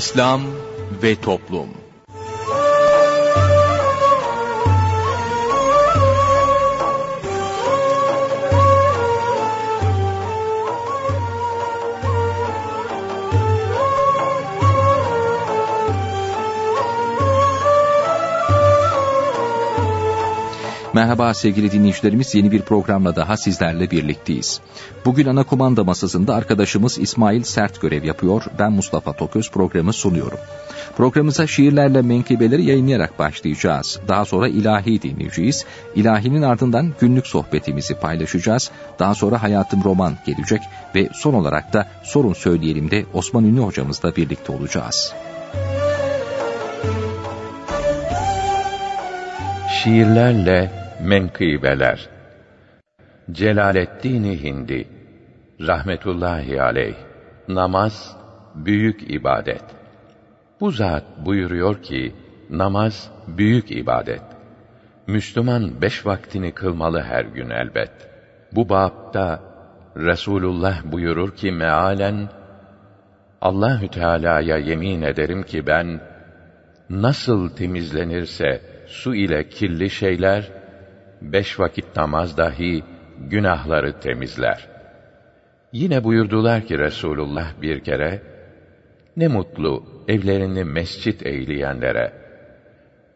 İslam ve Toplum Merhaba sevgili dinleyicilerimiz yeni bir programla daha sizlerle birlikteyiz. Bugün ana kumanda masasında arkadaşımız İsmail Sert görev yapıyor. Ben Mustafa Toköz programı sunuyorum. Programımıza şiirlerle menkıbeleri yayınlayarak başlayacağız. Daha sonra ilahi dinleyeceğiz. İlahinin ardından günlük sohbetimizi paylaşacağız. Daha sonra Hayatım Roman gelecek ve son olarak da Sorun Söyleyelim de Osman Ünlü hocamızla birlikte olacağız. Şiirlerle Menkıbeler Celaleddin Hindi rahmetullahi aleyh namaz büyük ibadet. Bu zat buyuruyor ki namaz büyük ibadet. Müslüman beş vaktini kılmalı her gün elbet. Bu bapta Resulullah buyurur ki mealen Allahü Teala'ya yemin ederim ki ben nasıl temizlenirse su ile kirli şeyler beş vakit namaz dahi günahları temizler. Yine buyurdular ki Resulullah bir kere, ne mutlu evlerini mescit eyleyenlere.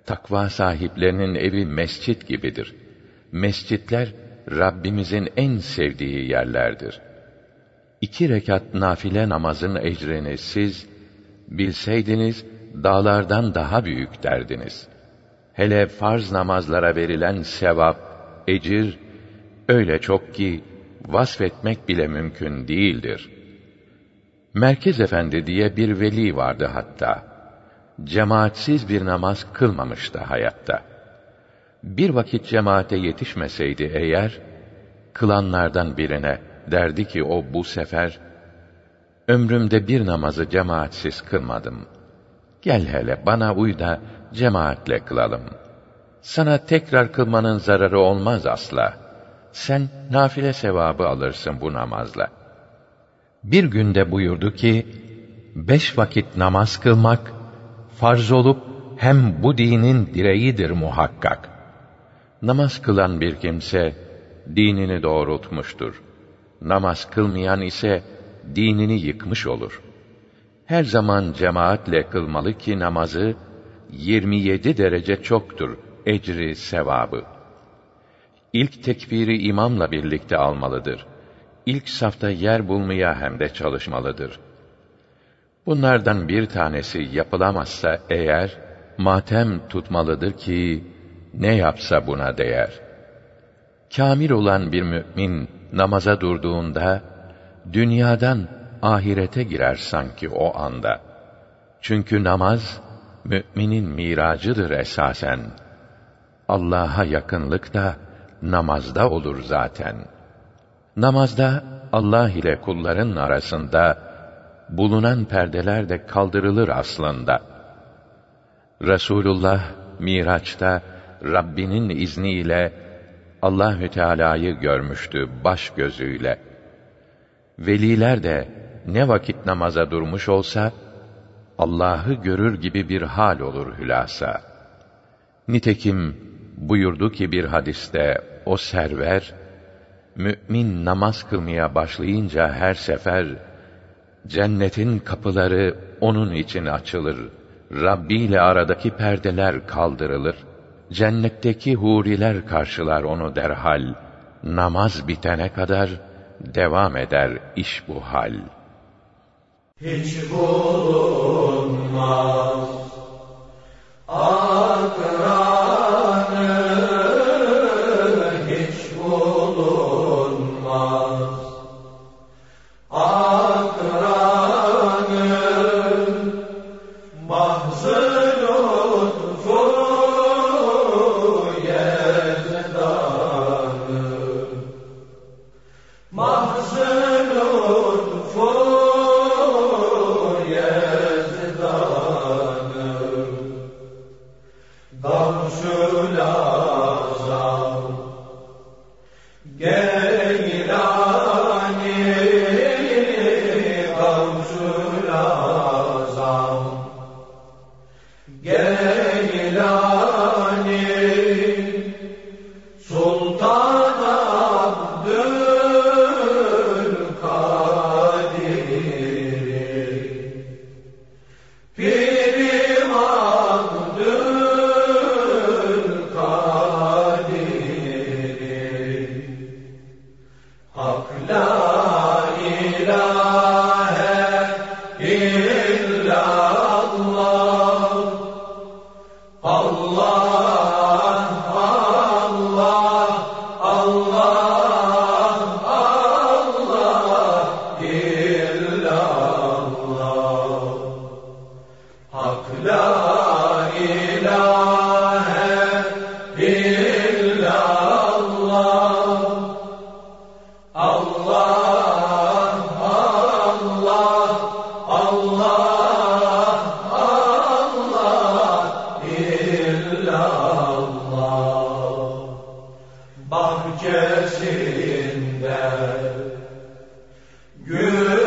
Takva sahiplerinin evi mescit gibidir. Mescitler Rabbimizin en sevdiği yerlerdir. İki rekat nafile namazın ecrini siz bilseydiniz dağlardan daha büyük derdiniz.'' Hele farz namazlara verilen sevap, ecir öyle çok ki vasfetmek bile mümkün değildir. Merkez Efendi diye bir veli vardı hatta. Cemaatsiz bir namaz kılmamıştı hayatta. Bir vakit cemaate yetişmeseydi eğer, kılanlardan birine derdi ki o bu sefer, ömrümde bir namazı cemaatsiz kılmadım. Gel hele bana uy da cemaatle kılalım. Sana tekrar kılmanın zararı olmaz asla. Sen nafile sevabı alırsın bu namazla. Bir günde buyurdu ki, beş vakit namaz kılmak, farz olup hem bu dinin direğidir muhakkak. Namaz kılan bir kimse, dinini doğrultmuştur. Namaz kılmayan ise, dinini yıkmış olur. Her zaman cemaatle kılmalı ki namazı, 27 derece çoktur ecri sevabı. İlk tekbiri imamla birlikte almalıdır. İlk safta yer bulmaya hem de çalışmalıdır. Bunlardan bir tanesi yapılamazsa eğer matem tutmalıdır ki ne yapsa buna değer. Kamil olan bir mümin namaza durduğunda dünyadan ahirete girer sanki o anda. Çünkü namaz müminin miracıdır esasen. Allah'a yakınlık da namazda olur zaten. Namazda Allah ile kulların arasında bulunan perdeler de kaldırılır aslında. Resulullah Miraç'ta Rabbinin izniyle Allahü Teala'yı görmüştü baş gözüyle. Veliler de ne vakit namaza durmuş olsa Allah'ı görür gibi bir hal olur hülasa. Nitekim buyurdu ki bir hadiste o server mümin namaz kılmaya başlayınca her sefer cennetin kapıları onun için açılır. Rabbi ile aradaki perdeler kaldırılır. Cennetteki huriler karşılar onu derhal. Namaz bitene kadar devam eder iş bu hal.'' Hiç bulunmaz. Akranı Allah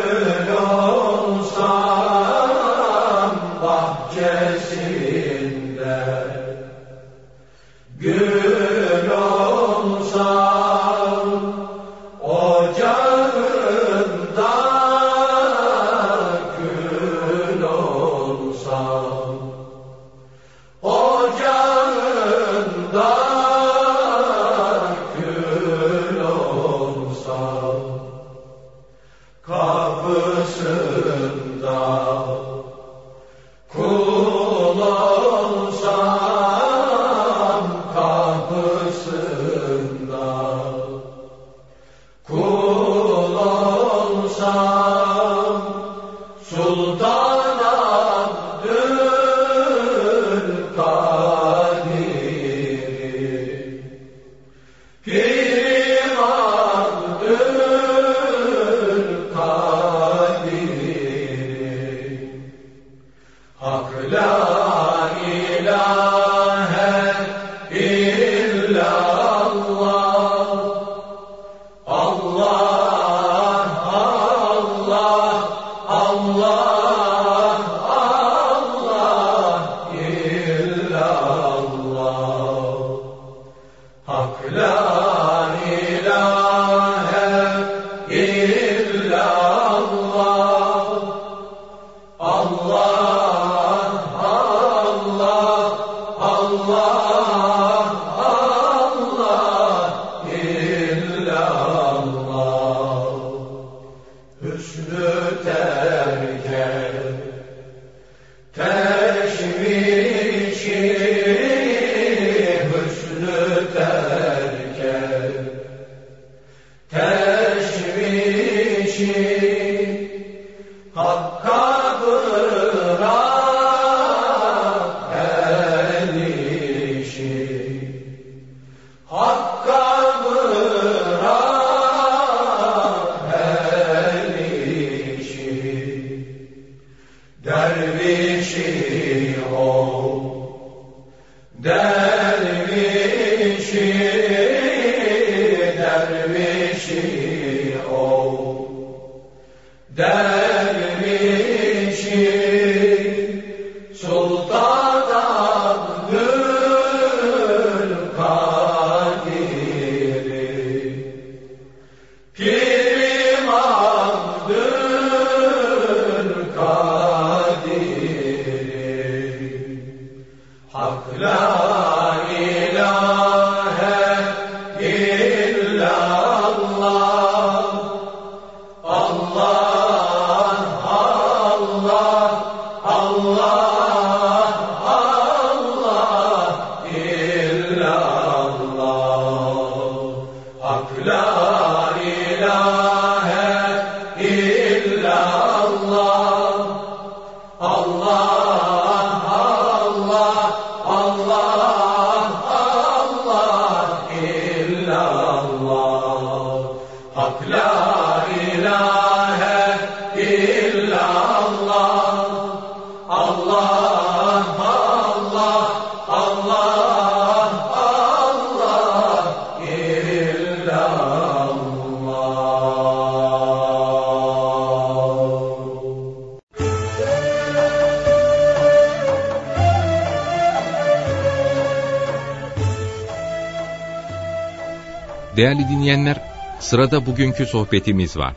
Değerli dinleyenler, sırada bugünkü sohbetimiz var.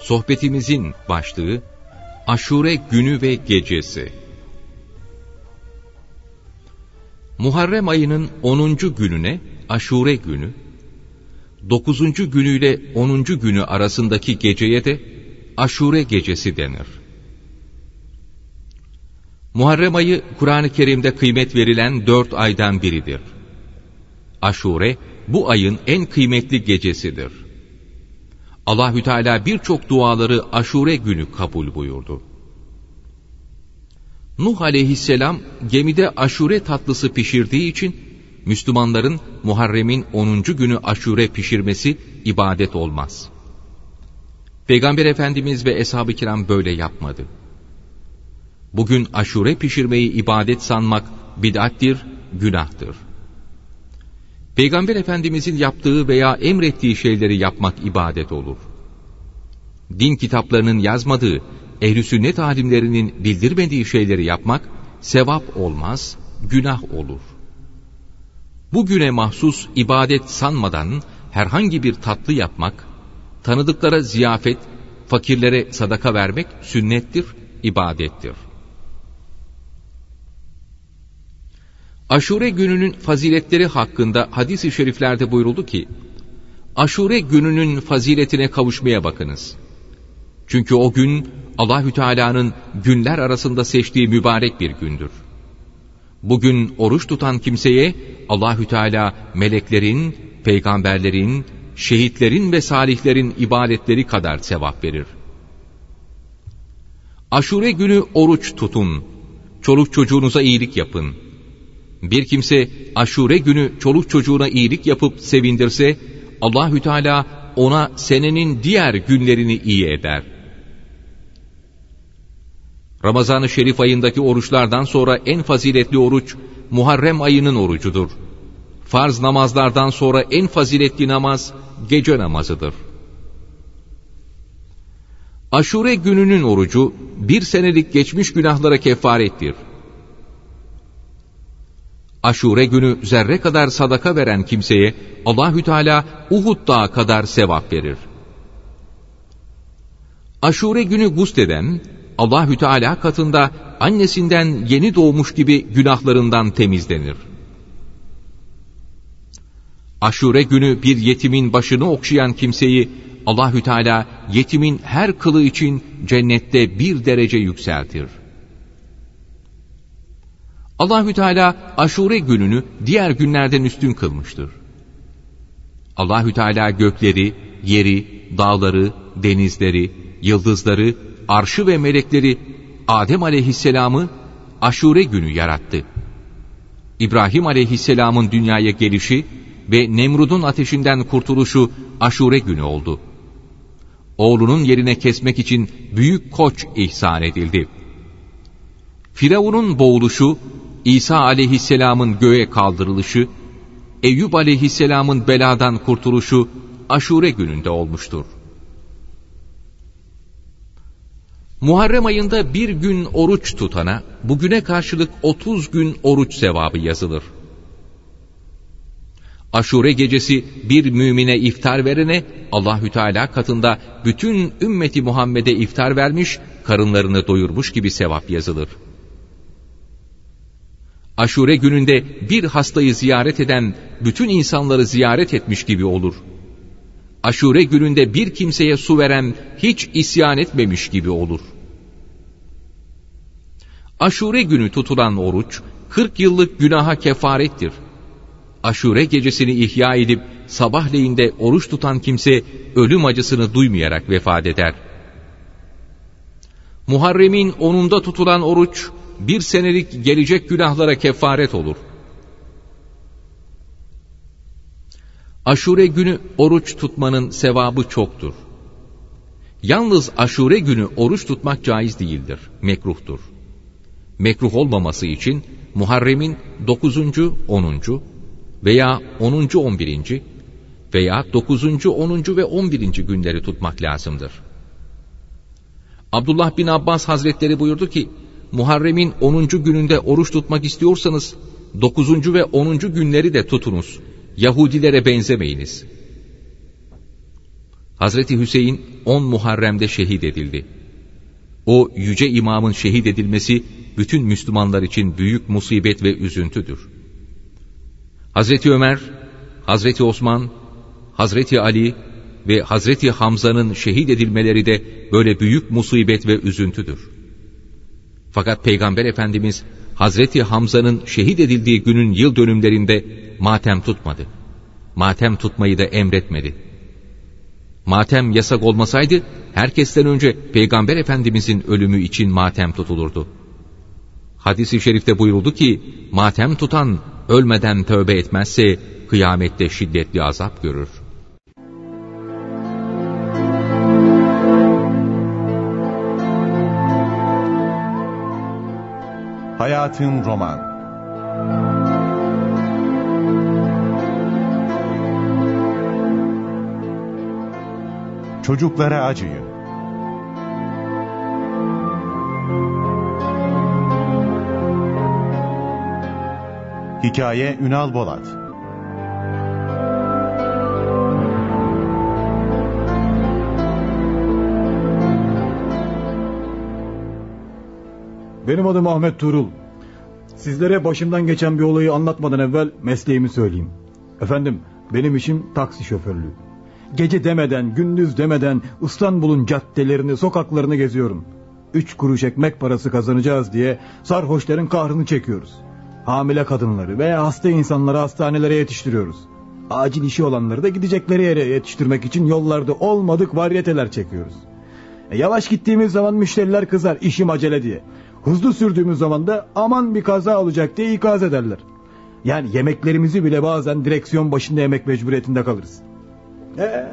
Sohbetimizin başlığı Aşure günü ve gecesi. Muharrem ayının 10. gününe Aşure günü, 9. günüyle 10. günü arasındaki geceye de Aşure gecesi denir. Muharrem ayı Kur'an-ı Kerim'de kıymet verilen dört aydan biridir. Aşure bu ayın en kıymetli gecesidir. Allahü Teala birçok duaları Aşure günü kabul buyurdu. Nuh aleyhisselam gemide aşure tatlısı pişirdiği için Müslümanların Muharrem'in 10. günü aşure pişirmesi ibadet olmaz. Peygamber Efendimiz ve Eshab-ı Kiram böyle yapmadı. Bugün aşure pişirmeyi ibadet sanmak bid'attir, günahtır. Peygamber Efendimizin yaptığı veya emrettiği şeyleri yapmak ibadet olur. Din kitaplarının yazmadığı, ehl-i sünnet alimlerinin bildirmediği şeyleri yapmak, sevap olmaz, günah olur. Bugüne mahsus ibadet sanmadan herhangi bir tatlı yapmak, tanıdıklara ziyafet, fakirlere sadaka vermek sünnettir, ibadettir. Aşure gününün faziletleri hakkında hadis-i şeriflerde buyuruldu ki, Aşure gününün faziletine kavuşmaya bakınız. Çünkü o gün Allahü Teala'nın günler arasında seçtiği mübarek bir gündür. Bugün oruç tutan kimseye Allahü Teala meleklerin, peygamberlerin, şehitlerin ve salihlerin ibadetleri kadar sevap verir. Aşure günü oruç tutun, çoluk çocuğunuza iyilik yapın. Bir kimse aşure günü çoluk çocuğuna iyilik yapıp sevindirse, Allahü Teala ona senenin diğer günlerini iyi eder. Ramazan-ı Şerif ayındaki oruçlardan sonra en faziletli oruç Muharrem ayının orucudur. Farz namazlardan sonra en faziletli namaz gece namazıdır. Aşure gününün orucu bir senelik geçmiş günahlara kefarettir. Aşure günü zerre kadar sadaka veren kimseye Allahü Teala Uhud dağı kadar sevap verir. Aşure günü gusleden Allahü Teala katında annesinden yeni doğmuş gibi günahlarından temizlenir. Aşure günü bir yetimin başını okşayan kimseyi Allahü Teala yetimin her kılı için cennette bir derece yükseltir. Allahü Teala Aşure gününü diğer günlerden üstün kılmıştır. Allahü Teala gökleri, yeri, dağları, denizleri, yıldızları, arşı ve melekleri Adem aleyhisselamı Aşure günü yarattı. İbrahim aleyhisselamın dünyaya gelişi ve Nemrud'un ateşinden kurtuluşu Aşure günü oldu. Oğlunun yerine kesmek için büyük koç ihsan edildi. Firavun'un boğuluşu, İsa aleyhisselamın göğe kaldırılışı, Eyüp aleyhisselamın beladan kurtuluşu Aşure gününde olmuştur. Muharrem ayında bir gün oruç tutana, bugüne karşılık 30 gün oruç sevabı yazılır. Aşure gecesi bir mümine iftar verene Allahü Teala katında bütün ümmeti Muhammed'e iftar vermiş, karınlarını doyurmuş gibi sevap yazılır. Aşure gününde bir hastayı ziyaret eden bütün insanları ziyaret etmiş gibi olur. Aşure gününde bir kimseye su veren hiç isyan etmemiş gibi olur. Aşure günü tutulan oruç 40 yıllık günaha kefarettir. Aşure gecesini ihya edip sabahleyinde oruç tutan kimse ölüm acısını duymayarak vefat eder. Muharrem'in onunda tutulan oruç bir senelik gelecek günahlara kefaret olur. Aşure günü oruç tutmanın sevabı çoktur. Yalnız aşure günü oruç tutmak caiz değildir, mekruhtur. Mekruh olmaması için Muharrem'in 9. 10. veya 10. 11. veya 9. 10. ve 11. günleri tutmak lazımdır. Abdullah bin Abbas Hazretleri buyurdu ki, Muharrem'in 10. gününde oruç tutmak istiyorsanız 9. ve 10. günleri de tutunuz. Yahudilere benzemeyiniz. Hazreti Hüseyin 10 Muharrem'de şehit edildi. O yüce imamın şehit edilmesi bütün Müslümanlar için büyük musibet ve üzüntüdür. Hazreti Ömer, Hazreti Osman, Hazreti Ali ve Hazreti Hamza'nın şehit edilmeleri de böyle büyük musibet ve üzüntüdür. Fakat Peygamber Efendimiz Hazreti Hamza'nın şehit edildiği günün yıl dönümlerinde matem tutmadı. Matem tutmayı da emretmedi. Matem yasak olmasaydı herkesten önce Peygamber Efendimizin ölümü için matem tutulurdu. Hadis-i şerifte buyuruldu ki matem tutan ölmeden tövbe etmezse kıyamette şiddetli azap görür. Hayatın Roman Çocuklara acıyın. Hikaye Ünal Bolat Benim adım Ahmet Tuğrul. Sizlere başımdan geçen bir olayı anlatmadan evvel mesleğimi söyleyeyim. Efendim benim işim taksi şoförlüğü. Gece demeden, gündüz demeden İstanbul'un caddelerini, sokaklarını geziyorum. Üç kuruş ekmek parası kazanacağız diye sarhoşların kahrını çekiyoruz. Hamile kadınları veya hasta insanları hastanelere yetiştiriyoruz. Acil işi olanları da gidecekleri yere yetiştirmek için yollarda olmadık varyeteler çekiyoruz. E, yavaş gittiğimiz zaman müşteriler kızar işim acele diye. Hızlı sürdüğümüz zaman da aman bir kaza olacak diye ikaz ederler. Yani yemeklerimizi bile bazen direksiyon başında yemek mecburiyetinde kalırız. Ee,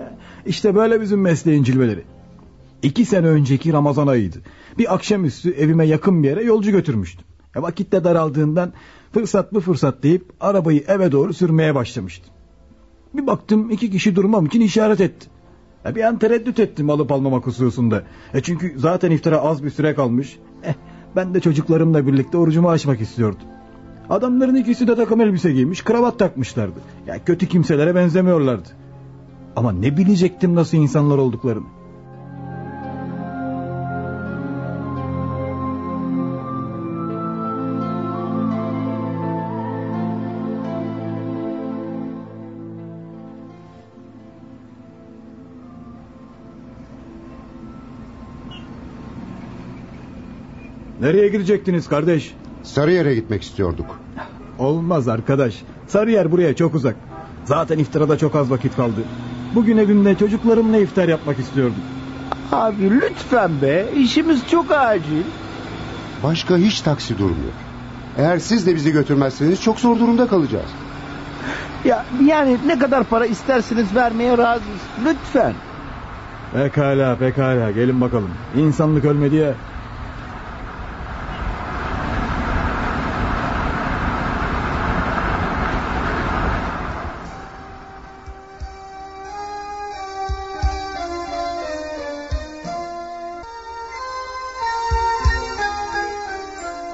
işte böyle bizim mesleğin cilveleri. İki sene önceki Ramazan ayıydı. Bir akşamüstü evime yakın bir yere yolcu götürmüştüm. E, vakitte daraldığından fırsat mı fırsat deyip arabayı eve doğru sürmeye başlamıştım. Bir baktım iki kişi durmam için işaret etti. E, bir an tereddüt ettim alıp almamak hususunda. E, çünkü zaten iftara az bir süre kalmış. Eh, ben de çocuklarımla birlikte orucumu açmak istiyordum. Adamların ikisi de takım elbise giymiş, kravat takmışlardı. Ya kötü kimselere benzemiyorlardı. Ama ne bilecektim nasıl insanlar olduklarını. Nereye gidecektiniz kardeş? Sarıyer'e gitmek istiyorduk. Olmaz arkadaş. Sarıyer buraya çok uzak. Zaten iftarada çok az vakit kaldı. Bugün evimde çocuklarımla iftar yapmak istiyordum. Abi lütfen be işimiz çok acil. Başka hiç taksi durmuyor. Eğer siz de bizi götürmezseniz çok zor durumda kalacağız. Ya yani ne kadar para isterseniz vermeye razıyız. Lütfen. Pekala pekala gelin bakalım. İnsanlık ölmedi ya.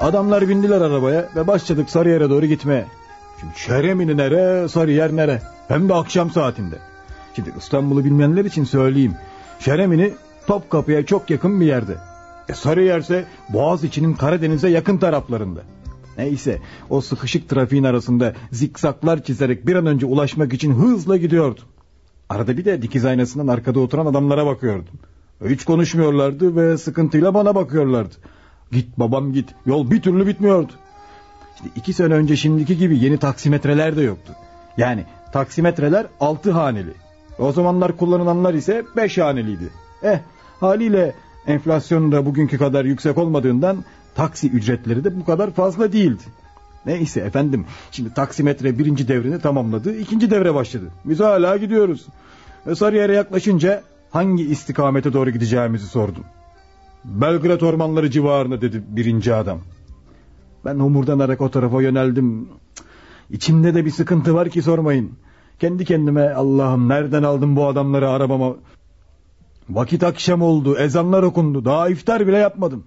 Adamlar bindiler arabaya ve başladık Sarıyer'e doğru gitmeye. Şimdi Şeremini nere, Sarıyer nere? Hem de akşam saatinde. Şimdi İstanbul'u bilmeyenler için söyleyeyim. Şeremini Topkapı'ya çok yakın bir yerde. E Sarıyer ise Boğaziçi'nin Karadeniz'e yakın taraflarında. Neyse o sıkışık trafiğin arasında zikzaklar çizerek bir an önce ulaşmak için hızla gidiyordum. Arada bir de dikiz aynasından arkada oturan adamlara bakıyordum. Hiç konuşmuyorlardı ve sıkıntıyla bana bakıyorlardı. Git babam git. Yol bir türlü bitmiyordu. İşte iki sene önce şimdiki gibi yeni taksimetreler de yoktu. Yani taksimetreler altı haneli. O zamanlar kullanılanlar ise beş haneliydi. Eh haliyle enflasyon da bugünkü kadar yüksek olmadığından taksi ücretleri de bu kadar fazla değildi. Neyse efendim şimdi taksimetre birinci devrini tamamladı ikinci devre başladı. Biz hala gidiyoruz. Sarıyer'e yaklaşınca hangi istikamete doğru gideceğimizi sordum. Belgrad ormanları civarında dedi birinci adam. Ben homurdanarak o tarafa yöneldim. İçimde de bir sıkıntı var ki sormayın. Kendi kendime Allah'ım nereden aldım bu adamları arabama. Vakit akşam oldu ezanlar okundu daha iftar bile yapmadım.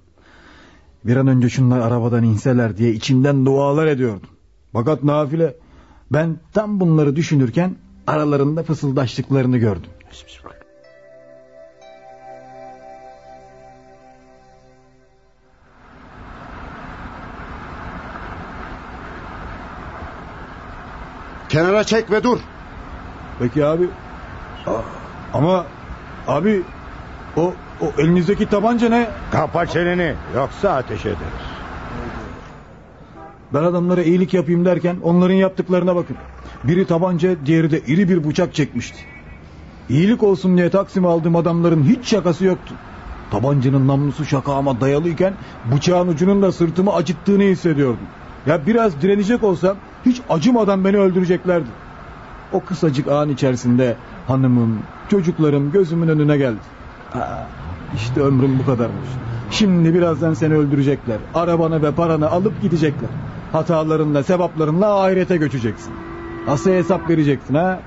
Bir an önce şunlar arabadan inseler diye içimden dualar ediyordum. Fakat nafile Ben tam bunları düşünürken aralarında fısıldaştıklarını gördüm. Kenara çek ve dur. Peki abi. Aa, Ama abi o, o elinizdeki tabanca ne? Kapa çeneni yoksa ateş ederiz. Ben adamlara iyilik yapayım derken onların yaptıklarına bakın. Biri tabanca diğeri de iri bir bıçak çekmişti. İyilik olsun diye Taksim'e aldığım adamların hiç şakası yoktu. Tabancanın namlusu şakağıma dayalıyken bıçağın ucunun da sırtımı acıttığını hissediyordum. Ya biraz direnecek olsam hiç acımadan beni öldüreceklerdi. O kısacık an içerisinde hanımım, çocuklarım gözümün önüne geldi. Ha, işte ömrüm bu kadarmış. Şimdi birazdan seni öldürecekler. Arabanı ve paranı alıp gidecekler. Hatalarınla, sevaplarınla ahirete göçeceksin. Nasıl hesap vereceksin ha?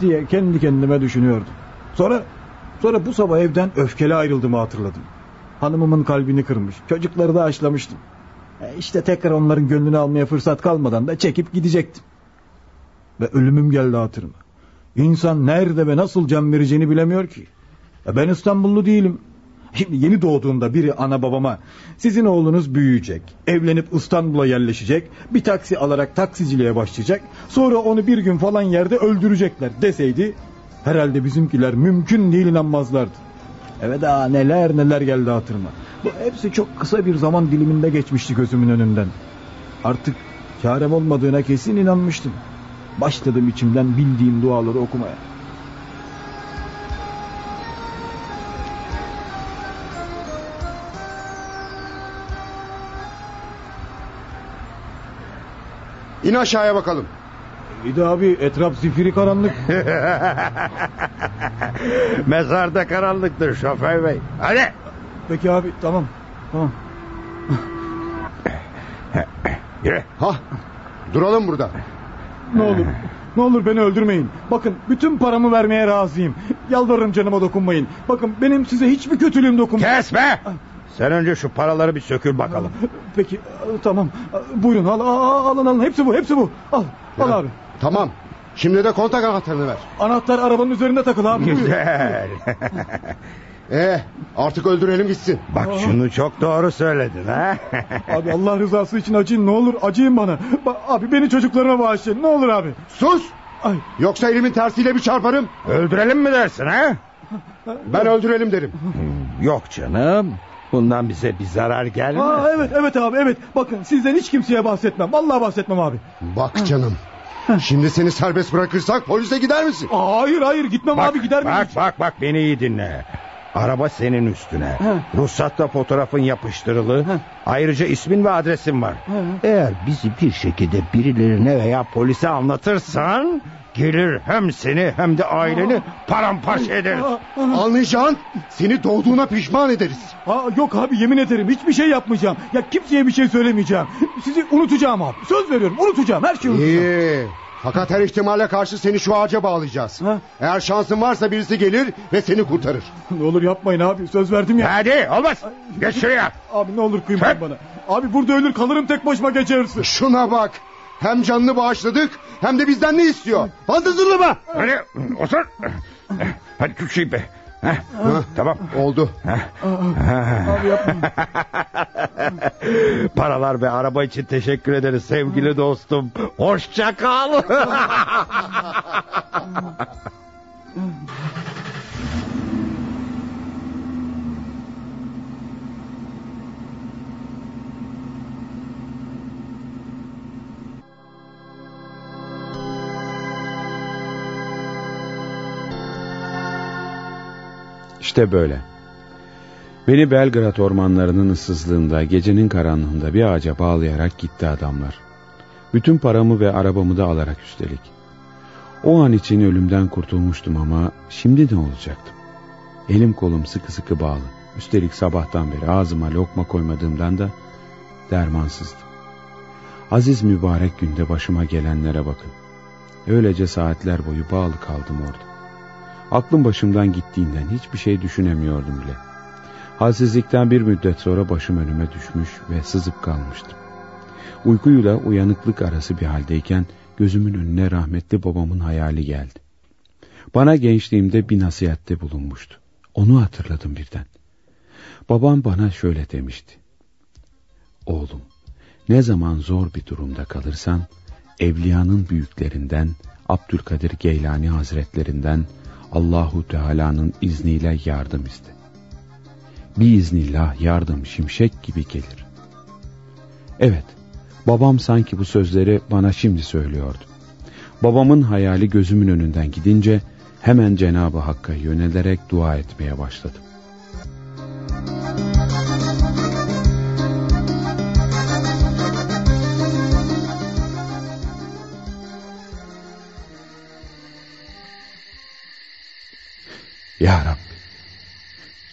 Diye kendi kendime düşünüyordum. Sonra sonra bu sabah evden öfkeli ayrıldığımı hatırladım. Hanımımın kalbini kırmış. Çocukları da aşlamıştım. E işte tekrar onların gönlünü almaya fırsat kalmadan da çekip gidecektim. Ve ölümüm geldi hatırıma. İnsan nerede ve nasıl can vereceğini bilemiyor ki. E ben İstanbullu değilim. Şimdi yeni doğduğunda biri ana babama sizin oğlunuz büyüyecek, evlenip İstanbul'a yerleşecek, bir taksi alarak taksiciliğe başlayacak, sonra onu bir gün falan yerde öldürecekler deseydi herhalde bizimkiler mümkün değil inanmazlardı. Evet daha neler neler geldi hatırıma. Bu hepsi çok kısa bir zaman diliminde geçmişti gözümün önünden. Artık çarem olmadığına kesin inanmıştım. Başladım içimden bildiğim duaları okumaya. İn aşağıya bakalım. Bir de abi etraf zifiri karanlık. Mezarda karanlıktır şoför bey. Hadi. Peki abi tamam. Tamam. Yürü. Ha, duralım burada. Ne olur. Ne olur beni öldürmeyin. Bakın bütün paramı vermeye razıyım. Yalvarırım canıma dokunmayın. Bakın benim size hiçbir kötülüğüm dokunmuyor. Kes be. Sen önce şu paraları bir sökül bakalım. Peki tamam. Buyurun al, al alın alın. Hepsi bu hepsi bu. Al. Al abi. Tamam. Şimdi de kontak anahtarını ver. Anahtar arabanın üzerinde takılı abi. Güzel. Ee, artık öldürelim gitsin. Bak şunu çok doğru söyledin ha. Abi Allah rızası için acıyın ne olur acıyın bana. Ba- abi beni çocuklarıma bağışlayın ne olur abi. Sus! Ay. Yoksa elimin tersiyle bir çarparım. Öldürelim mi dersin ha? Ben öldürelim derim. Yok canım. Bundan bize bir zarar gelmez. Aa, evet evet abi evet. Bakın sizden hiç kimseye bahsetmem. Vallahi bahsetmem abi. Bak canım. Şimdi seni serbest bırakırsak polise gider misin? Aa, hayır hayır gitmem Bak, abi gider miyim? bak bak bak beni iyi dinle. Araba senin üstüne. Ruhsatta fotoğrafın yapıştırılı. Ayrıca ismin ve adresin var. Eğer bizi bir şekilde birilerine veya polise anlatırsan... ...gelir hem seni hem de aileni paramparça ederiz. Anlayacağın seni doğduğuna pişman ederiz. Ha, yok abi yemin ederim hiçbir şey yapmayacağım. Ya kimseye bir şey söylemeyeceğim. Sizi unutacağım abi. Söz veriyorum unutacağım her şeyi unutacağım. İyi. Fakat her ihtimale karşı seni şu ağaca bağlayacağız. Ha? Eğer şansın varsa birisi gelir ve seni kurtarır. Ne olur yapmayın abi söz verdim ya. Hadi olmaz. Geç şuraya. Abi ne olur kıymayın bana. Abi burada ölür kalırım tek başıma geçersin. Şuna bak. Hem canını bağışladık hem de bizden ne istiyor? Fantazırlama. Hadi otur. Hadi küçük be. Heh, Tamam. Oldu. Abi yapmayın. Paralar ve araba için teşekkür ederiz sevgili dostum. Hoşça kal. İşte böyle. Beni Belgrad ormanlarının ıssızlığında, gecenin karanlığında bir ağaca bağlayarak gitti adamlar. Bütün paramı ve arabamı da alarak üstelik. O an için ölümden kurtulmuştum ama şimdi ne olacaktım? Elim kolum sıkı sıkı bağlı. Üstelik sabahtan beri ağzıma lokma koymadığımdan da dermansızdım. Aziz mübarek günde başıma gelenlere bakın. Öylece saatler boyu bağlı kaldım orada. Aklım başımdan gittiğinden hiçbir şey düşünemiyordum bile. Halsizlikten bir müddet sonra başım önüme düşmüş ve sızıp kalmıştım. Uykuyla uyanıklık arası bir haldeyken gözümün önüne rahmetli babamın hayali geldi. Bana gençliğimde bir nasihatte bulunmuştu. Onu hatırladım birden. Babam bana şöyle demişti. Oğlum, ne zaman zor bir durumda kalırsan, evliyanın büyüklerinden, Abdülkadir Geylani Hazretlerinden, Allahu Teala'nın izniyle yardım iste. Bir iznillah yardım şimşek gibi gelir. Evet, babam sanki bu sözleri bana şimdi söylüyordu. Babamın hayali gözümün önünden gidince hemen Cenab-ı Hakk'a yönelerek dua etmeye başladım. Ya Rabbi,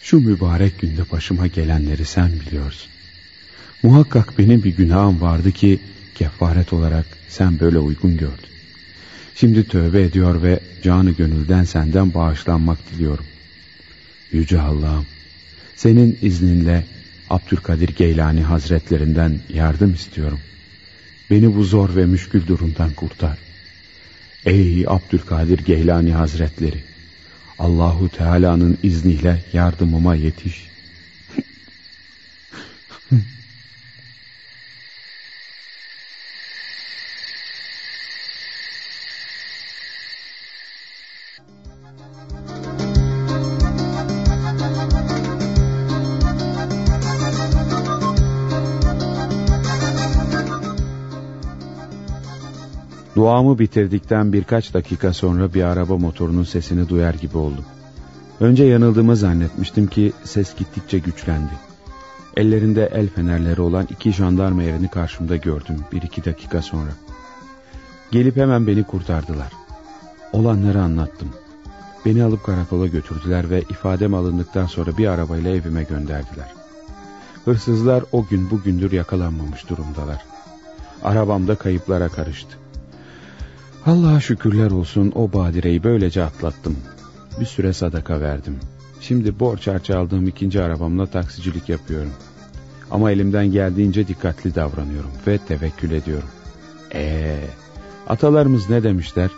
şu mübarek günde başıma gelenleri sen biliyorsun. Muhakkak benim bir günahım vardı ki kefaret olarak sen böyle uygun gördün. Şimdi tövbe ediyor ve canı gönülden senden bağışlanmak diliyorum. Yüce Allah'ım, senin izninle Abdülkadir Geylani Hazretlerinden yardım istiyorum. Beni bu zor ve müşkül durumdan kurtar. Ey Abdülkadir Geylani Hazretleri, Allahu Teala'nın izniyle yardımıma yetiş. Duamı bitirdikten birkaç dakika sonra bir araba motorunun sesini duyar gibi oldum. Önce yanıldığımı zannetmiştim ki ses gittikçe güçlendi. Ellerinde el fenerleri olan iki jandarma erini karşımda gördüm bir iki dakika sonra. Gelip hemen beni kurtardılar. Olanları anlattım. Beni alıp karakola götürdüler ve ifadem alındıktan sonra bir arabayla evime gönderdiler. Hırsızlar o gün bugündür yakalanmamış durumdalar. Arabamda kayıplara karıştı. Allah'a şükürler olsun o badireyi böylece atlattım. Bir süre sadaka verdim. Şimdi borç harç aldığım ikinci arabamla taksicilik yapıyorum. Ama elimden geldiğince dikkatli davranıyorum ve tevekkül ediyorum. Eee, atalarımız ne demişler?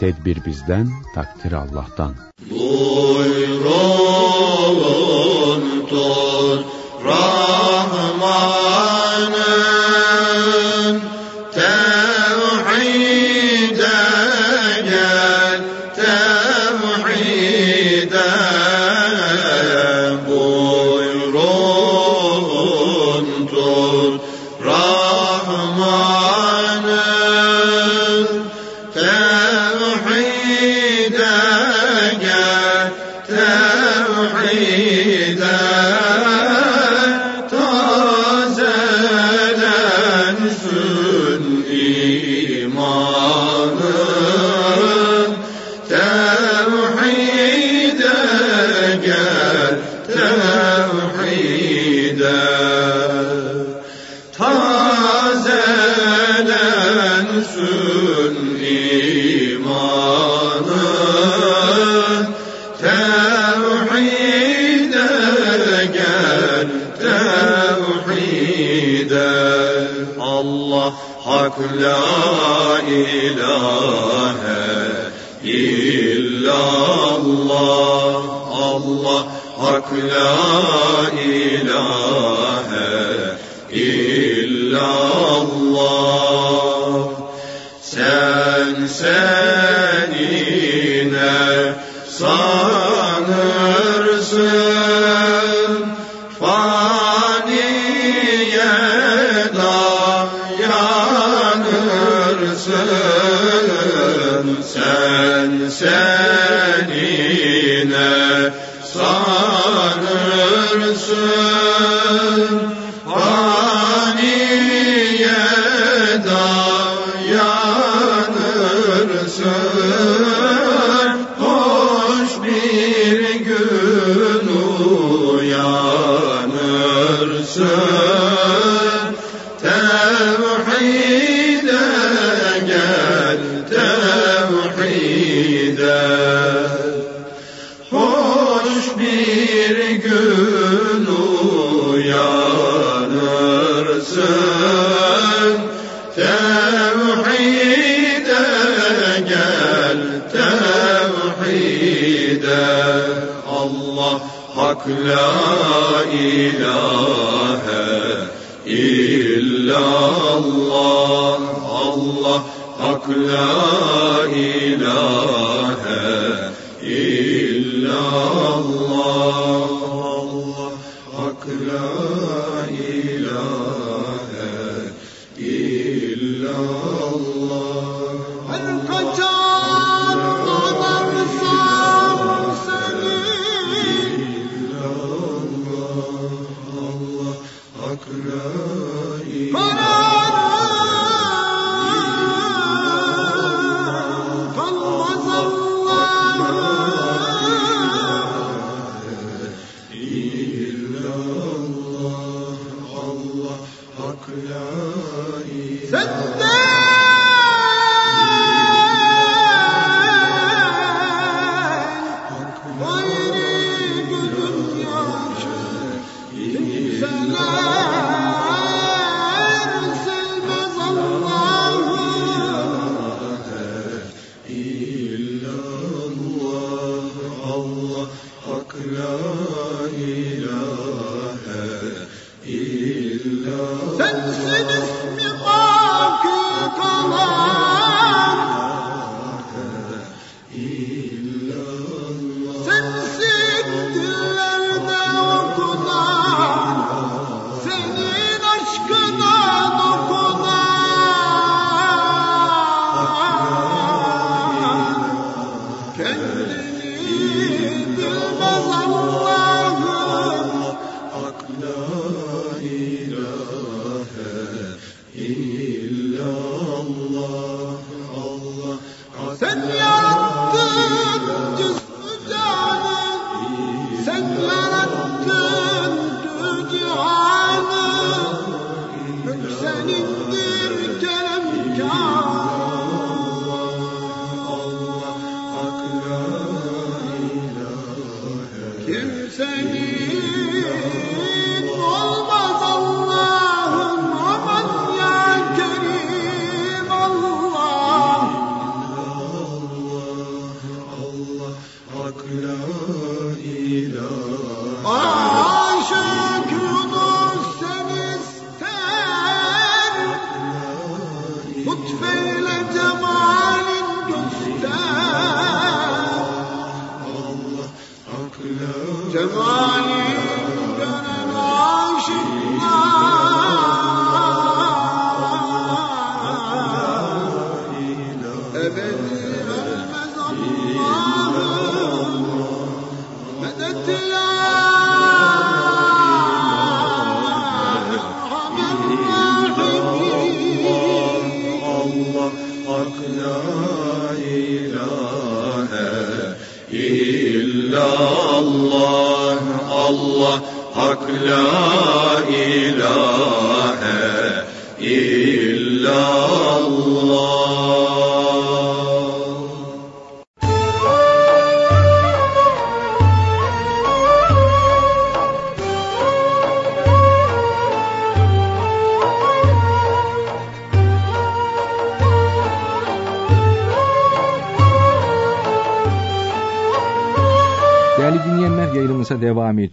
Tedbir bizden, takdir Allah'tan. Buyurun Rahman'ın hak la ilahe illallah Allah hak la ilahe illallah sen senine sanırsın gider Hoş bir gün uyanırsın. Tevhide gel tevhide. Allah hak la ilahe illallah. Allah hak la ilahe hak ilahe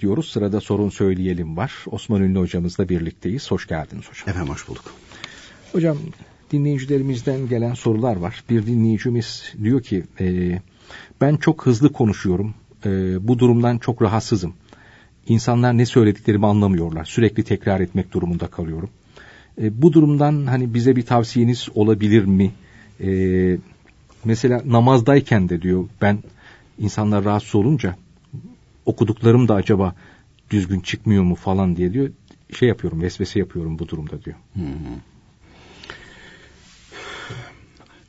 devam ediyoruz. Sırada sorun söyleyelim var. Osman Ünlü hocamızla birlikteyiz. Hoş geldiniz hocam. Efendim hoş bulduk. Hocam dinleyicilerimizden gelen sorular var. Bir dinleyicimiz diyor ki e, ben çok hızlı konuşuyorum. E, bu durumdan çok rahatsızım. İnsanlar ne söylediklerimi anlamıyorlar. Sürekli tekrar etmek durumunda kalıyorum. E, bu durumdan hani bize bir tavsiyeniz olabilir mi? E, mesela namazdayken de diyor ben insanlar rahatsız olunca okuduklarım da acaba düzgün çıkmıyor mu falan diye diyor. Şey yapıyorum vesvese yapıyorum bu durumda diyor.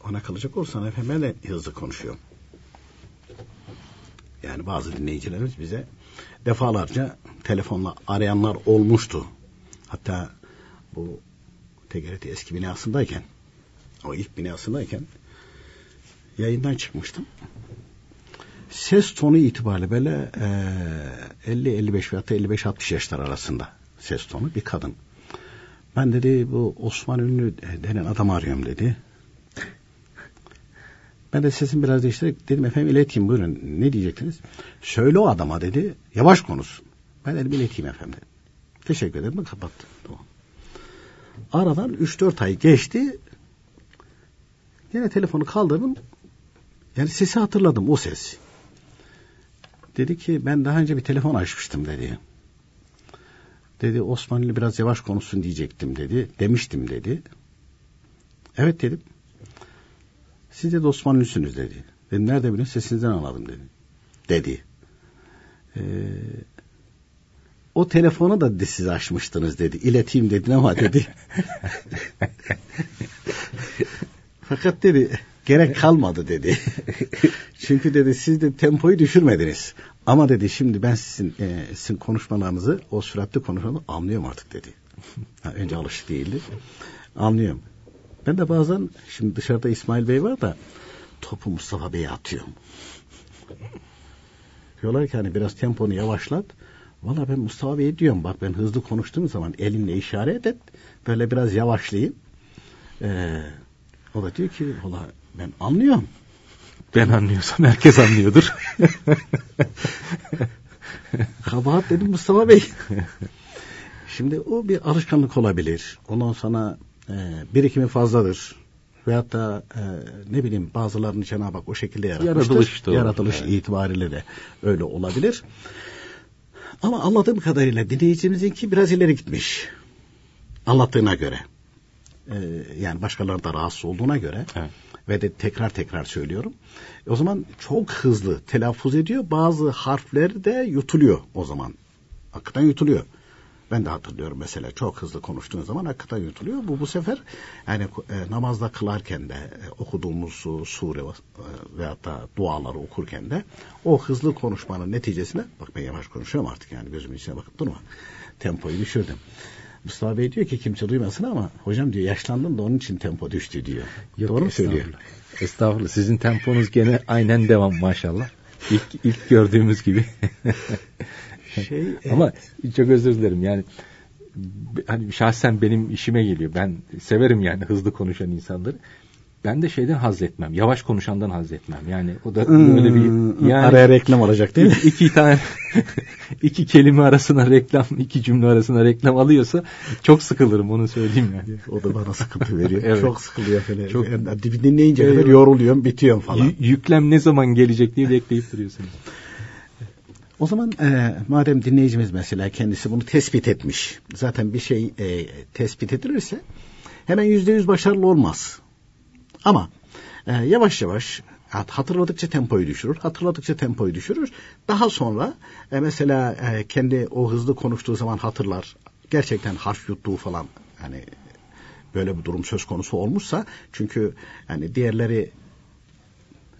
Ona kalacak olursan efendim ben de hızlı konuşuyorum. Yani bazı dinleyicilerimiz bize defalarca telefonla arayanlar olmuştu. Hatta bu TGRT eski binasındayken o ilk binasındayken yayından çıkmıştım. Ses tonu itibariyle böyle e, 50-55 veya 55-60 yaşlar arasında ses tonu bir kadın. Ben dedi bu Osman Ünlü denen adam arıyorum dedi. Ben de sesimi biraz değiştirerek dedim efendim ileteyim buyurun ne diyecektiniz? Söyle o adama dedi yavaş konuş. Ben dedim ileteyim efendim. Teşekkür ederim. Ben kapattım. Tamam. Aradan 3-4 ay geçti. Yine telefonu kaldırdım. Yani sesi hatırladım o ses. Dedi ki ben daha önce bir telefon açmıştım dedi. Dedi Osmanlı biraz yavaş konuşsun diyecektim dedi. Demiştim dedi. Evet dedim. Siz de Osmanlısınız dedi. Dedim nerede biliyorsun sesinizden anladım dedi. Dedi. Ee, o telefonu da dedi, siz açmıştınız dedi. İleteyim dedin ama dedi. Fakat dedi gerek kalmadı dedi. Çünkü dedi siz de tempoyu düşürmediniz. Ama dedi şimdi ben sizin, e, sizin konuşmalarınızı o süratli konuşmanızı anlıyorum artık dedi. Ha, önce alışık değildi. Anlıyorum. Ben de bazen şimdi dışarıda İsmail Bey var da topu Mustafa Bey'e atıyorum. Diyorlar ki hani biraz temponu yavaşlat. Valla ben Mustafa Bey'e diyorum bak ben hızlı konuştuğum zaman elinle işaret et. Böyle biraz yavaşlayayım. Ee, o da diyor ki valla ben anlıyorum. Ben anlıyorsam herkes anlıyordur. Kabahat dedim Mustafa Bey. Şimdi o bir alışkanlık olabilir. Ondan sonra e, birikimi fazladır. Veyahut da e, ne bileyim bazılarını Cenab-ı Hak o şekilde yaratmıştır. Yaratılış olur. Yaratılış Evet. itibariyle de öyle olabilir. Ama anladığım kadarıyla dinleyicimizinki biraz ileri gitmiş. Anlattığına göre. E, yani başkaları da rahatsız olduğuna göre. Evet. Ve de tekrar tekrar söylüyorum. O zaman çok hızlı telaffuz ediyor. Bazı harfler de yutuluyor o zaman. Hakikaten yutuluyor. Ben de hatırlıyorum mesela çok hızlı konuştuğun zaman hakikaten yutuluyor. Bu bu sefer yani e, namazda kılarken de e, okuduğumuz su- sure e, veyahut da duaları okurken de o hızlı konuşmanın neticesinde bak ben yavaş konuşuyorum artık yani gözümün içine bakıp durma. Tempoyu düşürdüm. Mustafa Bey diyor ki kimse duymasın ama hocam diyor yaşlandın da onun için tempo düştü diyor. Yok, Doğru mu söylüyor? estağfurullah. Estağfurullah. Sizin temponuz gene aynen devam maşallah. İlk, ilk gördüğümüz gibi. Şey, Ama çok özür dilerim yani hani şahsen benim işime geliyor. Ben severim yani hızlı konuşan insanları. Ben de şeyden haz etmem. Yavaş konuşandan haz etmem. Yani o da Hmm, böyle bir yani araya reklam olacak değil mi? iki, tane iki kelime arasına reklam, iki cümle arasına reklam alıyorsa çok sıkılırım onu söyleyeyim yani. O da bana sıkıntı veriyor. Evet. Çok sıkılıyor falan. Çok- Yani dinleyince kadar yoruluyorum, bitiyorum falan. Y- yüklem ne zaman gelecek diye bekleyip duruyorsunuz. O zaman e, madem dinleyicimiz mesela kendisi bunu tespit etmiş. Zaten bir şey e, tespit edilirse hemen yüzde yüz başarılı olmaz. Ama e, yavaş yavaş hat- hatırladıkça tempoyu düşürür. Hatırladıkça tempoyu düşürür. Daha sonra e, mesela e, kendi o hızlı konuştuğu zaman hatırlar. Gerçekten harf yuttuğu falan hani böyle bir durum söz konusu olmuşsa çünkü yani diğerleri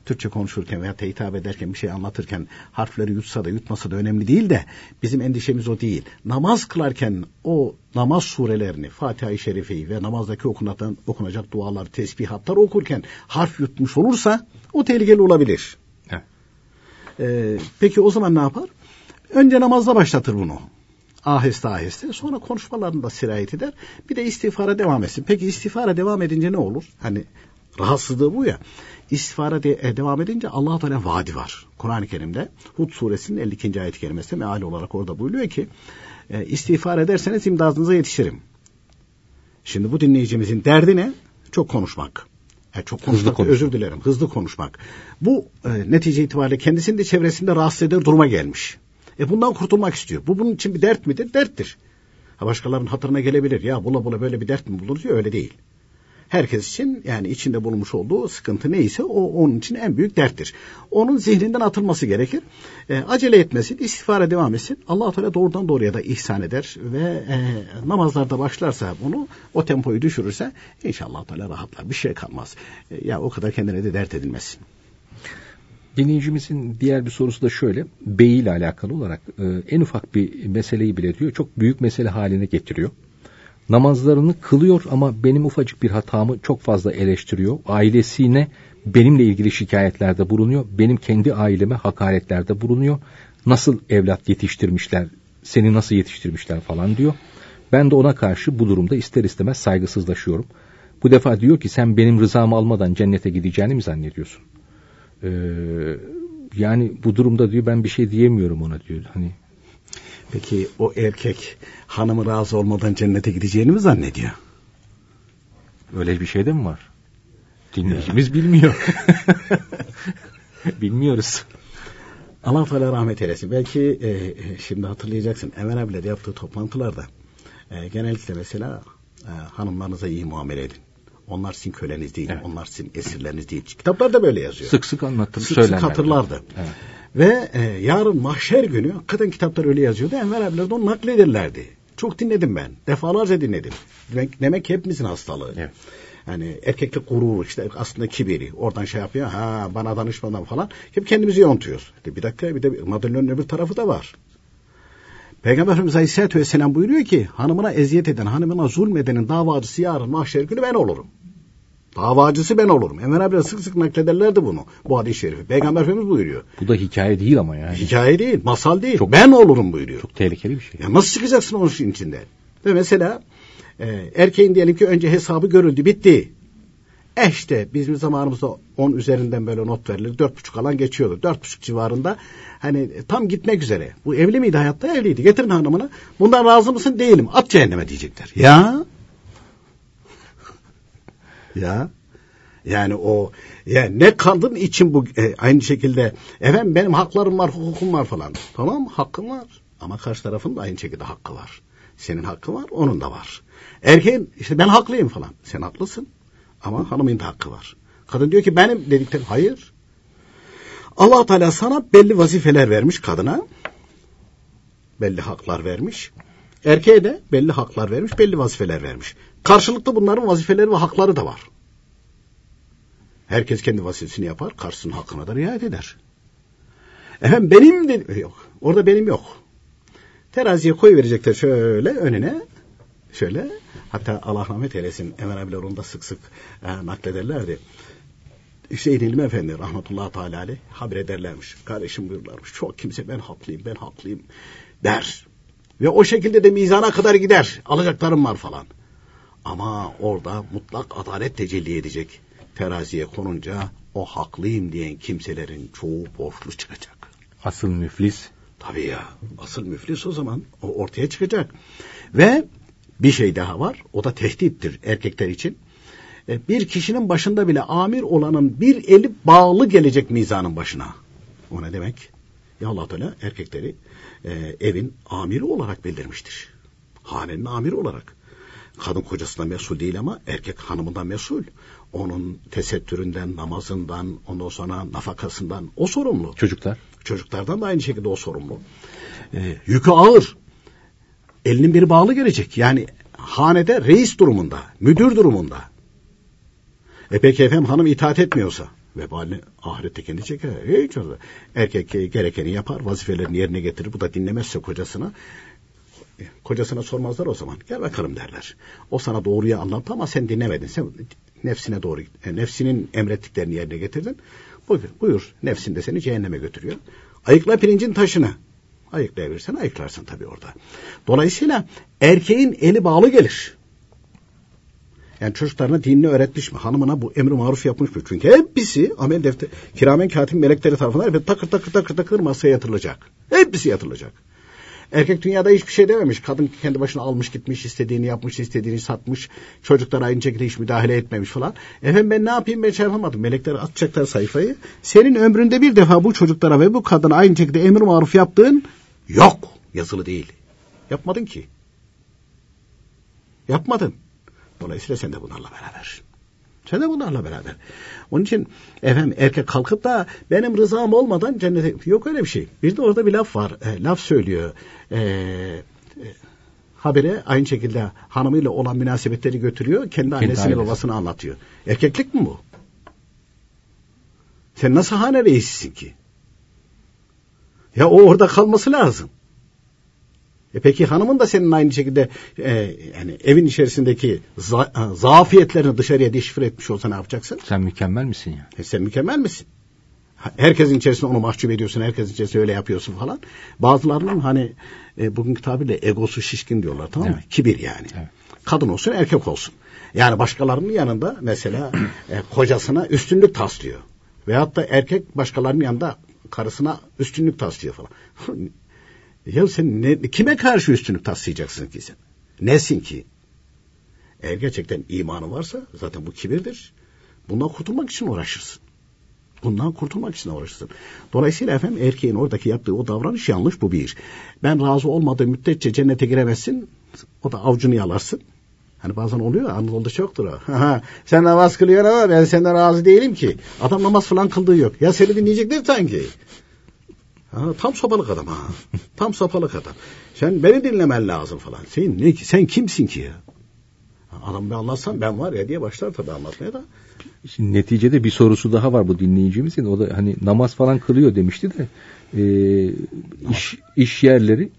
Türkçe konuşurken veya hitap ederken bir şey anlatırken harfleri yutsa da yutmasa da önemli değil de bizim endişemiz o değil. Namaz kılarken o namaz surelerini Fatiha-i Şerife'yi ve namazdaki okunatan, okunacak dualar, tesbihatlar okurken harf yutmuş olursa o tehlikeli olabilir. Ee, peki o zaman ne yapar? Önce namazda başlatır bunu. Aheste aheste. Sonra konuşmalarında sirayet eder. Bir de istiğfara devam etsin. Peki istiğfara devam edince ne olur? Hani rahatsızlığı bu ya. İstiğfara de, e, devam edince allah Teala vaadi var. Kur'an-ı Kerim'de Hud suresinin 52. ayet-i kerimesinde meal olarak orada buyuruyor ki e, istiğfar ederseniz imdadınıza yetişirim. Şimdi bu dinleyicimizin derdi ne? Çok konuşmak. E, çok konuşmak, konuşmak. özür dilerim. Hızlı konuşmak. Bu e, netice itibariyle kendisini de çevresinde rahatsız eder duruma gelmiş. E bundan kurtulmak istiyor. Bu bunun için bir dert midir? Derttir. Ha başkalarının hatırına gelebilir. Ya bula bula böyle bir dert mi bulunur diyor. Öyle değil. Herkes için yani içinde bulunmuş olduğu sıkıntı neyse o onun için en büyük derttir. Onun zihninden atılması gerekir. E, acele etmesin, istiğfara devam etsin. allah Teala doğrudan doğruya da ihsan eder ve e, namazlarda başlarsa bunu o tempoyu düşürürse inşallah Teala rahatlar. Bir şey kalmaz. E, ya o kadar kendine de dert edilmesin. Dinleyicimizin diğer bir sorusu da şöyle. Bey ile alakalı olarak e, en ufak bir meseleyi bile diyor çok büyük mesele haline getiriyor. Namazlarını kılıyor ama benim ufacık bir hatamı çok fazla eleştiriyor. Ailesine benimle ilgili şikayetlerde bulunuyor. Benim kendi aileme hakaretlerde bulunuyor. Nasıl evlat yetiştirmişler, seni nasıl yetiştirmişler falan diyor. Ben de ona karşı bu durumda ister istemez saygısızlaşıyorum. Bu defa diyor ki sen benim rızamı almadan cennete gideceğini mi zannediyorsun? Ee, yani bu durumda diyor ben bir şey diyemiyorum ona diyor. Hani Peki o erkek hanımı razı olmadan cennete gideceğini mi zannediyor? Öyle bir şey de mi var? Dinleyicimiz bilmiyor. Bilmiyoruz. Allah Teala rahmet eylesin. Belki e, şimdi hatırlayacaksın. Emel abiyle yaptığı toplantılarda e, genellikle mesela e, hanımlarınıza iyi muamele edin. Onlar sizin köleniz değil. Evet. Onlar sizin esirleriniz değil. Kitaplarda böyle yazıyor. Sık sık anlattım. Sık sık hatırlardı. Evet. Ve e, yarın mahşer günü hakikaten kitaplar öyle yazıyordu. Enver abiler de onu naklederlerdi. Çok dinledim ben. Defalarca dinledim. Demek, demek hepimizin hastalığı. Evet. Yani erkeklik gururu işte aslında kibiri. Oradan şey yapıyor. Ha bana danışmadan falan. Hep kendimizi yontuyoruz. Bir dakika bir de madalyonun öbür tarafı da var. Peygamber Efendimiz Aleyhisselatü Vesselam buyuruyor ki hanımına eziyet eden, hanımına zulmedenin davacısı yarın mahşer günü ben olurum. Davacısı ben olurum. Enver abiler sık sık naklederlerdi bunu. Bu hadis-i şerifi. Peygamber Efendimiz buyuruyor. Bu da hikaye değil ama yani. Hikaye değil, masal değil. Çok, ben olurum buyuruyor. Çok tehlikeli bir şey. Ya nasıl çıkacaksın onun işin içinde? Ve mesela e, erkeğin diyelim ki önce hesabı görüldü, bitti. E işte bizim zamanımızda 10 üzerinden böyle not verilir. 4,5 alan geçiyordu. 4,5 civarında hani tam gitmek üzere. Bu evli miydi hayatta? Evliydi. Getirin hanımını. Bundan razı mısın? Değilim. At cehenneme diyecekler. Ya ya yani o ya ne kadın için bu e, aynı şekilde efendim benim haklarım var, hukukum var falan. Tamam hakkın var ama karşı tarafın da aynı şekilde hakkı var. Senin hakkı var, onun da var. Erkeğin işte ben haklıyım falan. Sen haklısın ama hanımın da hakkı var. Kadın diyor ki benim dedikleri hayır. Allah Teala sana belli vazifeler vermiş kadına. Belli haklar vermiş. Erkeğe de belli haklar vermiş, belli vazifeler vermiş. Karşılıklı bunların vazifeleri ve hakları da var. Herkes kendi vazifesini yapar, karşısının hakkına da riayet eder. Efendim benim de yok. Orada benim yok. Teraziye koy verecekler şöyle önüne. Şöyle. Hatta Allah rahmet eylesin. Emel abiler onu da sık sık e, naklederlerdi. Hüseyin İlmi Efendi rahmetullahi teala aleyh haber ederlermiş. Kardeşim buyurlarmış. Çok kimse ben haklıyım, ben haklıyım der. Ve o şekilde de mizana kadar gider. Alacaklarım var falan. Ama orada mutlak adalet tecelli edecek. Teraziye konunca o haklıyım diyen kimselerin çoğu borçlu çıkacak. Asıl müflis? Tabii ya. Asıl müflis o zaman o ortaya çıkacak. Ve bir şey daha var. O da tehdittir erkekler için. E, bir kişinin başında bile amir olanın bir eli bağlı gelecek mizanın başına. O ne demek? Ya Allah Teala erkekleri e, evin amiri olarak bildirmiştir. Hanenin amiri olarak. Kadın kocasına mesul değil ama erkek hanımından mesul. Onun tesettüründen, namazından, ondan sonra nafakasından o sorumlu. Çocuklar? Çocuklardan da aynı şekilde o sorumlu. E, yükü ağır. Elinin biri bağlı gelecek. Yani hanede reis durumunda, müdür durumunda. E peki efendim hanım itaat etmiyorsa vebalini ahirette kendi çeker. Hiç olmaz. Erkek gerekeni yapar, vazifelerini yerine getirir. Bu da dinlemezse kocasına kocasına sormazlar o zaman. Gel bakalım derler. O sana doğruyu anlattı ama sen dinlemedin. Sen nefsine doğru, e, nefsinin emrettiklerini yerine getirdin. Buyur, buyur. Nefsin de seni cehenneme götürüyor. Ayıkla pirincin taşını. Ayıklayabilirsen ayıklarsın tabii orada. Dolayısıyla erkeğin eli bağlı gelir. Yani çocuklarına dinini öğretmiş mi? Hanımına bu emri maruf yapmış mı? Çünkü hepsi amel defter, kiramen katip melekleri tarafından ve takır takır takır takır masaya yatırılacak. Hepsi yatırılacak. Erkek dünyada hiçbir şey dememiş. Kadın kendi başına almış gitmiş, istediğini yapmış, istediğini satmış. Çocuklar aynı şekilde hiç müdahale etmemiş falan. Efendim ben ne yapayım ben şey yapamadım. Melekler atacaklar sayfayı. Senin ömründe bir defa bu çocuklara ve bu kadına aynı şekilde emir maruf yaptığın yok. Yazılı değil. Yapmadın ki. Yapmadın. Dolayısıyla sen de bunlarla beraber. Sen de bunlarla beraber. Onun için efendim erkek kalkıp da benim rızam olmadan cennete yok öyle bir şey. Bir de orada bir laf var. E, laf söylüyor. E, e, habere aynı şekilde hanımıyla olan münasebetleri götürüyor. Kendi annesine babasını anlatıyor. Erkeklik mi bu? Sen nasıl hane reisisin ki? Ya o orada kalması lazım. E peki hanımın da senin aynı şekilde e, yani evin içerisindeki za, e, zafiyetlerini dışarıya deşifre etmiş olsa ne yapacaksın? Sen mükemmel misin ya? E sen mükemmel misin? Herkesin içerisinde onu mahcup ediyorsun, herkesin içerisinde öyle yapıyorsun falan. Bazılarının hani e, bugünkü tabirle egosu şişkin diyorlar tamam mı? Evet. Kibir yani. Evet. Kadın olsun erkek olsun. Yani başkalarının yanında mesela e, kocasına üstünlük taslıyor. Veyahut da erkek başkalarının yanında karısına üstünlük taslıyor falan. Ya sen ne, kime karşı üstünlük taslayacaksın ki sen? Nesin ki? Eğer gerçekten imanı varsa zaten bu kibirdir. Bundan kurtulmak için uğraşırsın. Bundan kurtulmak için uğraşırsın. Dolayısıyla efendim erkeğin oradaki yaptığı o davranış yanlış bu bir. Ben razı olmadığı müddetçe cennete giremezsin. O da avcunu yalarsın. Hani bazen oluyor Anadolu'da çoktur o. Sen namaz kılıyorsun ama ben senden razı değilim ki. Adam namaz falan kıldığı yok. Ya seni dinleyecekler sanki. Ha, tam sopalık adam ha. Tam sopalık adam. Sen beni dinlemen lazım falan. Sen ne ki? Sen kimsin ki ya? Adam bir anlatsan ben var ya diye başlar tabii anlatmaya da. Şimdi neticede bir sorusu daha var bu dinleyicimizin. O da hani namaz falan kılıyor demişti de e, iş, iş yerleri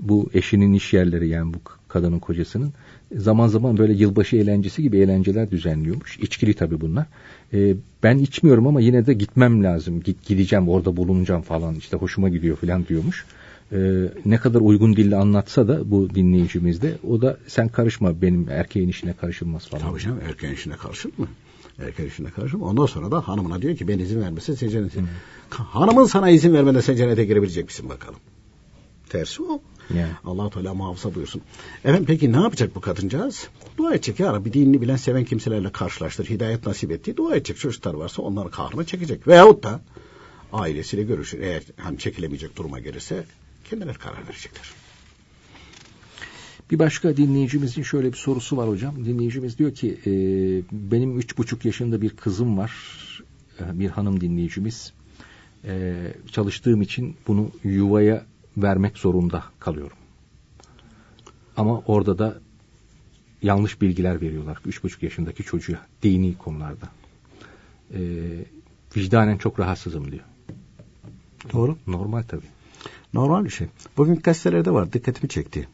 bu eşinin iş yerleri yani bu kadının kocasının zaman zaman böyle yılbaşı eğlencesi gibi eğlenceler düzenliyormuş. İçkili tabii bunlar. E, ben içmiyorum ama yine de gitmem lazım. Git gideceğim orada bulunacağım falan işte hoşuma gidiyor falan diyormuş. E, ne kadar uygun dille anlatsa da bu dinleyicimiz de o da sen karışma benim erkeğin işine karışılmaz falan. Tabii canım erkeğin işine karışır mı? Erkeğin işine karışır mı? Ondan sonra da hanımına diyor ki ben izin vermese. Hmm. Hanımın sana izin vermeden sen cennete girebilecek misin bakalım? Tersi o. Yani. allah Teala muhafaza buyursun. Efendim peki ne yapacak bu kadıncağız? Dua edecek ya Rabbi dinini bilen seven kimselerle karşılaştır. Hidayet nasip etti. Dua edecek. Çocuklar varsa onların kahrını çekecek. Veyahut da ailesiyle görüşür. Eğer hani çekilemeyecek duruma gelirse kendileri karar verecekler. Bir başka dinleyicimizin şöyle bir sorusu var hocam. Dinleyicimiz diyor ki e, benim üç buçuk yaşında bir kızım var. E, bir hanım dinleyicimiz. E, çalıştığım için bunu yuvaya vermek zorunda kalıyorum. Ama orada da yanlış bilgiler veriyorlar. Üç buçuk yaşındaki çocuğa dini konularda. E, vicdanen çok rahatsızım diyor. Doğru. Normal tabii. Normal bir şey. Bugün gazetelerde var dikkatimi çekti.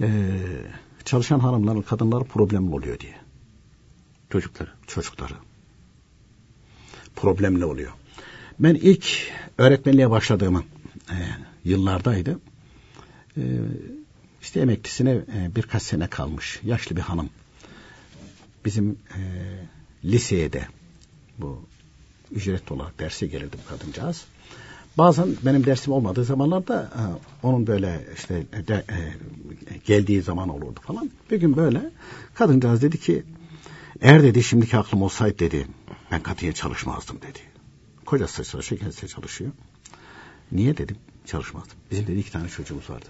Ee, çalışan hanımların, kadınlar problemli oluyor diye. Çocukları. Çocukları. Problemli oluyor. Ben ilk öğretmenliğe başladığımın e, yıllardaydı. E, işte emeklisine e, birkaç sene kalmış. Yaşlı bir hanım. Bizim e, liseye de bu ücretli olarak derse gelirdi bu kadıncağız. Bazen benim dersim olmadığı zamanlarda e, onun böyle işte de, e, geldiği zaman olurdu falan. Bir gün böyle kadıncağız dedi ki eğer dedi şimdiki aklım olsaydı dedi ben katiye çalışmazdım dedi. Kocası çalışıyor kendisi çalışıyor. Niye dedim çalışmazdım. Bizim dedi iki tane çocuğumuz vardı.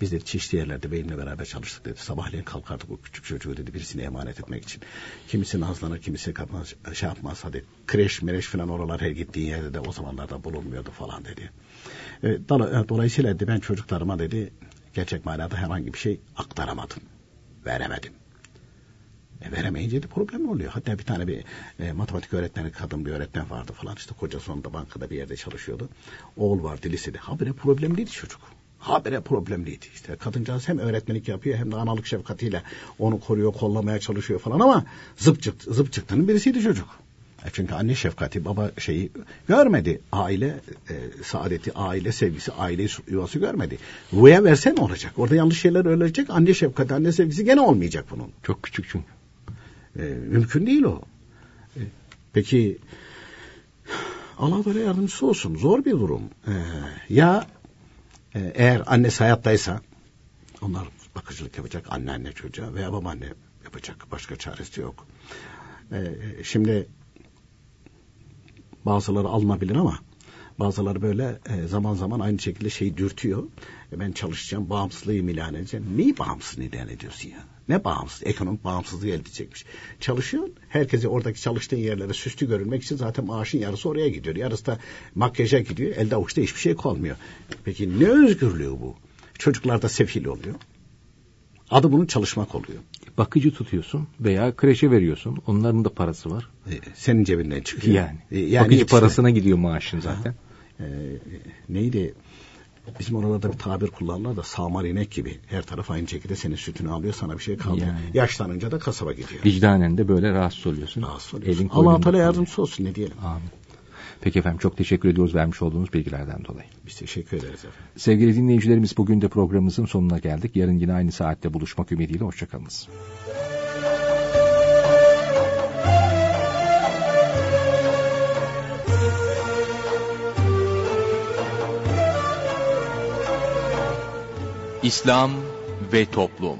Biz de çeşitli yerlerde benimle beraber çalıştık dedi. Sabahleyin kalkardık o küçük çocuğu dedi birisine emanet etmek için. Kimisi nazlanır, kimisi kapmaz, şey yapmaz hadi kreş mereş falan oralar her gittiği yerde de o zamanlarda bulunmuyordu falan dedi. E, dolayısıyla dedi ben çocuklarıma dedi gerçek manada herhangi bir şey aktaramadım. Veremedim. E, veremeyince de problem oluyor. Hatta bir tane bir e, matematik öğretmeni, kadın bir öğretmen vardı falan. İşte kocası onda bankada bir yerde çalışıyordu. Oğul vardı lisede. Habire problemliydi çocuk habire problemliydi. İşte kadıncağız hem öğretmenlik yapıyor hem de analık şefkatiyle onu koruyor, kollamaya çalışıyor falan ama zıp, çıktı, zıp çıktığının birisiydi çocuk. E çünkü anne şefkati, baba şeyi görmedi. Aile e, saadeti, aile sevgisi, aile yuvası görmedi. Rüya verse ne olacak? Orada yanlış şeyler öğrenecek. Anne şefkati, anne sevgisi gene olmayacak bunun. Çok küçük çünkü. E, mümkün değil o. E, peki Allah böyle yardımcısı olsun. Zor bir durum. E, ya ee, eğer annesi hayattaysa onlar bakıcılık yapacak anneanne çocuğa veya babaanne yapacak. Başka çaresi yok. Ee, şimdi bazıları alınabilir ama bazıları böyle e, zaman zaman aynı şekilde şey dürtüyor. E, ben çalışacağım, bağımsızlığımı ilan edeceğim. Neyi bağımsız ilan ediyorsun ya? Ne bağımsız? Ekonomik bağımsızlığı elde edecekmiş. Çalışıyor. Herkese oradaki çalıştığın yerlere süslü görünmek için zaten maaşın yarısı oraya gidiyor. Yarısı da makyaja gidiyor. Elde avuçta hiçbir şey kalmıyor. Peki ne özgürlüğü bu? Çocuklar da sefil oluyor. Adı bunun çalışmak oluyor. Bakıcı tutuyorsun veya kreşe veriyorsun. Onların da parası var. E, senin cebinden çıkıyor. Yani. E, yani Bakıcı hepsine... parasına gidiyor maaşın zaten. E, neydi? Bizim oralarda bir tabir kullanırlar da sağmar inek gibi. Her taraf aynı şekilde senin sütünü alıyor sana bir şey kalmıyor. Yani. Yaşlanınca da kasaba gidiyor. Vicdanen de böyle rahatsız oluyorsun. Rahatsız oluyorsun. Allah Teala yardımcısı olsun ne diyelim. Amin. Peki efendim çok teşekkür ediyoruz vermiş olduğunuz bilgilerden dolayı. Biz teşekkür ederiz efendim. Sevgili dinleyicilerimiz bugün de programımızın sonuna geldik. Yarın yine aynı saatte buluşmak ümidiyle hoşçakalınız. İslam ve Toplum